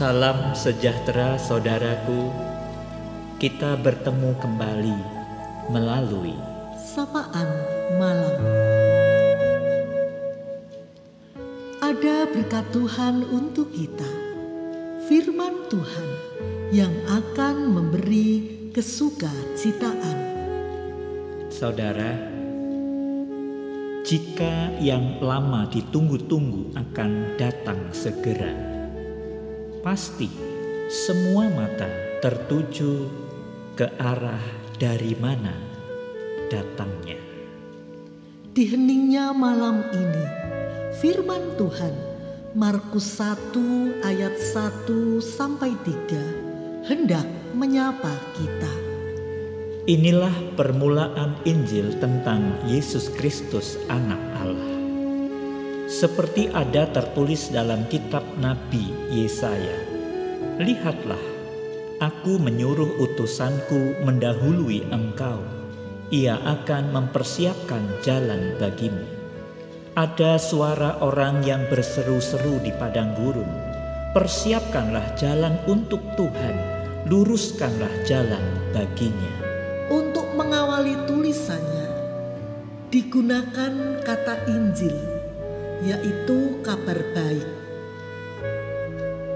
Salam sejahtera saudaraku. Kita bertemu kembali melalui sapaan malam. Ada berkat Tuhan untuk kita. Firman Tuhan yang akan memberi kesukacitaan. saudara. Jika yang lama ditunggu-tunggu akan datang segera, pasti semua mata tertuju ke arah dari mana datangnya. Di heningnya malam ini, firman Tuhan Markus 1 ayat 1 sampai 3 hendak menyapa kita. Inilah permulaan Injil tentang Yesus Kristus anak Allah. Seperti ada tertulis dalam kitab Nabi Yesaya. Lihatlah, aku menyuruh utusanku mendahului engkau. Ia akan mempersiapkan jalan bagimu. Ada suara orang yang berseru-seru di padang gurun. Persiapkanlah jalan untuk Tuhan, luruskanlah jalan baginya. Untuk mengawali tulisannya, digunakan kata Injil, yaitu kabar baik,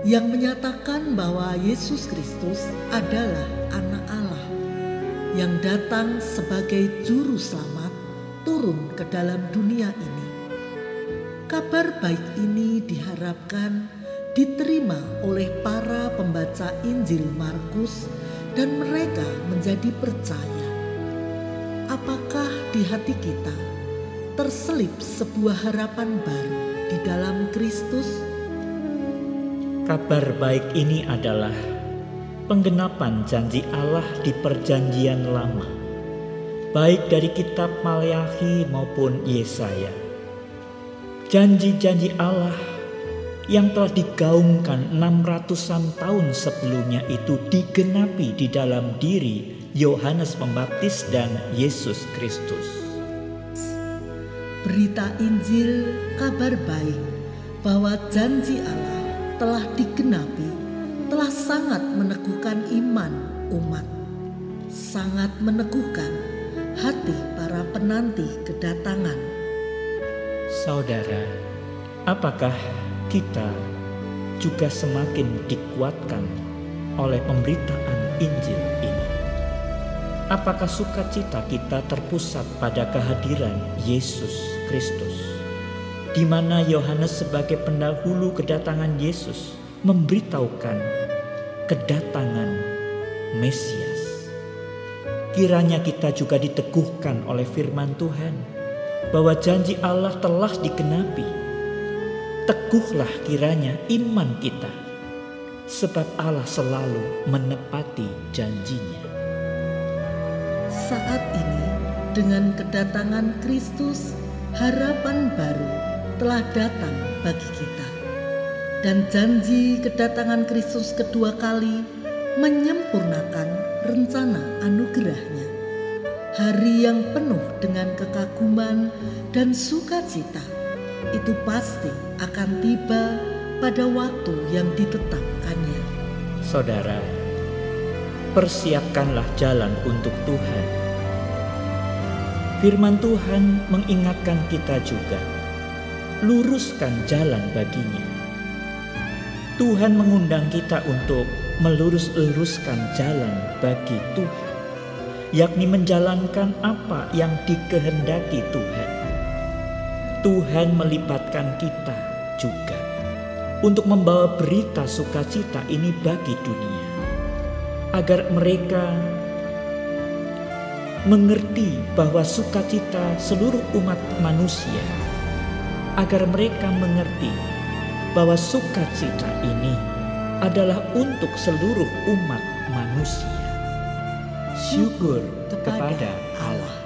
yang menyatakan bahwa Yesus Kristus adalah Anak Allah yang datang sebagai Juru Selamat turun ke dalam dunia ini. Kabar baik ini diharapkan diterima oleh para pembaca Injil Markus dan mereka menjadi percaya. Apakah di hati kita terselip sebuah harapan baru di dalam Kristus? Kabar baik ini adalah penggenapan janji Allah di Perjanjian Lama, baik dari Kitab Maleakhi maupun Yesaya. Janji-janji Allah yang telah digaungkan 600-an tahun sebelumnya itu digenapi di dalam diri Yohanes Pembaptis dan Yesus Kristus. Berita Injil kabar baik bahwa janji Allah telah digenapi telah sangat meneguhkan iman umat, sangat meneguhkan hati para penanti kedatangan. Saudara, apakah kita juga semakin dikuatkan oleh pemberitaan Injil ini? Apakah sukacita kita terpusat pada kehadiran Yesus Kristus? di mana Yohanes sebagai pendahulu kedatangan Yesus memberitahukan kedatangan Mesias. Kiranya kita juga diteguhkan oleh firman Tuhan bahwa janji Allah telah digenapi. Teguhlah kiranya iman kita sebab Allah selalu menepati janjinya. Saat ini dengan kedatangan Kristus harapan baru telah datang bagi kita. Dan janji kedatangan Kristus kedua kali menyempurnakan rencana anugerahnya. Hari yang penuh dengan kekaguman dan sukacita itu pasti akan tiba pada waktu yang ditetapkannya. Saudara, persiapkanlah jalan untuk Tuhan. Firman Tuhan mengingatkan kita juga luruskan jalan baginya. Tuhan mengundang kita untuk melurus-luruskan jalan bagi Tuhan, yakni menjalankan apa yang dikehendaki Tuhan. Tuhan melibatkan kita juga untuk membawa berita sukacita ini bagi dunia, agar mereka mengerti bahwa sukacita seluruh umat manusia agar mereka mengerti bahwa sukacita ini adalah untuk seluruh umat manusia. Syukur kepada Allah.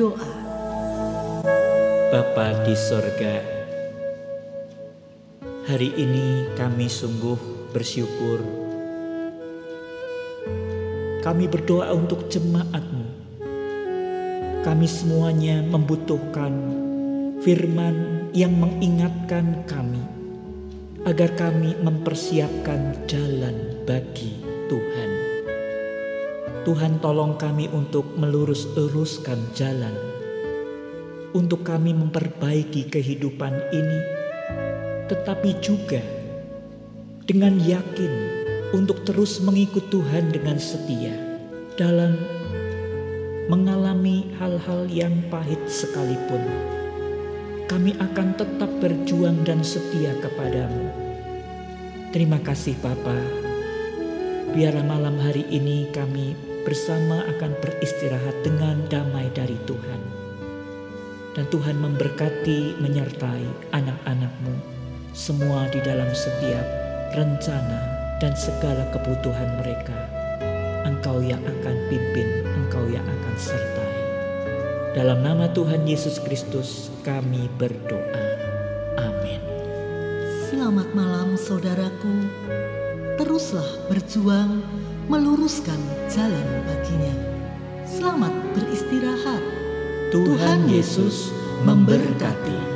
Berdoa. Bapa di sorga, hari ini kami sungguh bersyukur. Kami berdoa untuk jemaatmu. Kami semuanya membutuhkan firman yang mengingatkan kami agar kami mempersiapkan jalan bagi Tuhan. Tuhan tolong kami untuk melurus-luruskan jalan, untuk kami memperbaiki kehidupan ini, tetapi juga dengan yakin untuk terus mengikut Tuhan dengan setia dalam mengalami hal-hal yang pahit sekalipun. Kami akan tetap berjuang dan setia kepadamu. Terima kasih Bapa. Biarlah malam hari ini kami bersama akan beristirahat dengan damai dari Tuhan. Dan Tuhan memberkati menyertai anak-anakmu semua di dalam setiap rencana dan segala kebutuhan mereka. Engkau yang akan pimpin, engkau yang akan sertai. Dalam nama Tuhan Yesus Kristus kami berdoa. Amin. Selamat malam saudaraku. Teruslah berjuang meluruskan jalan baginya. Selamat beristirahat. Tuhan Yesus memberkati.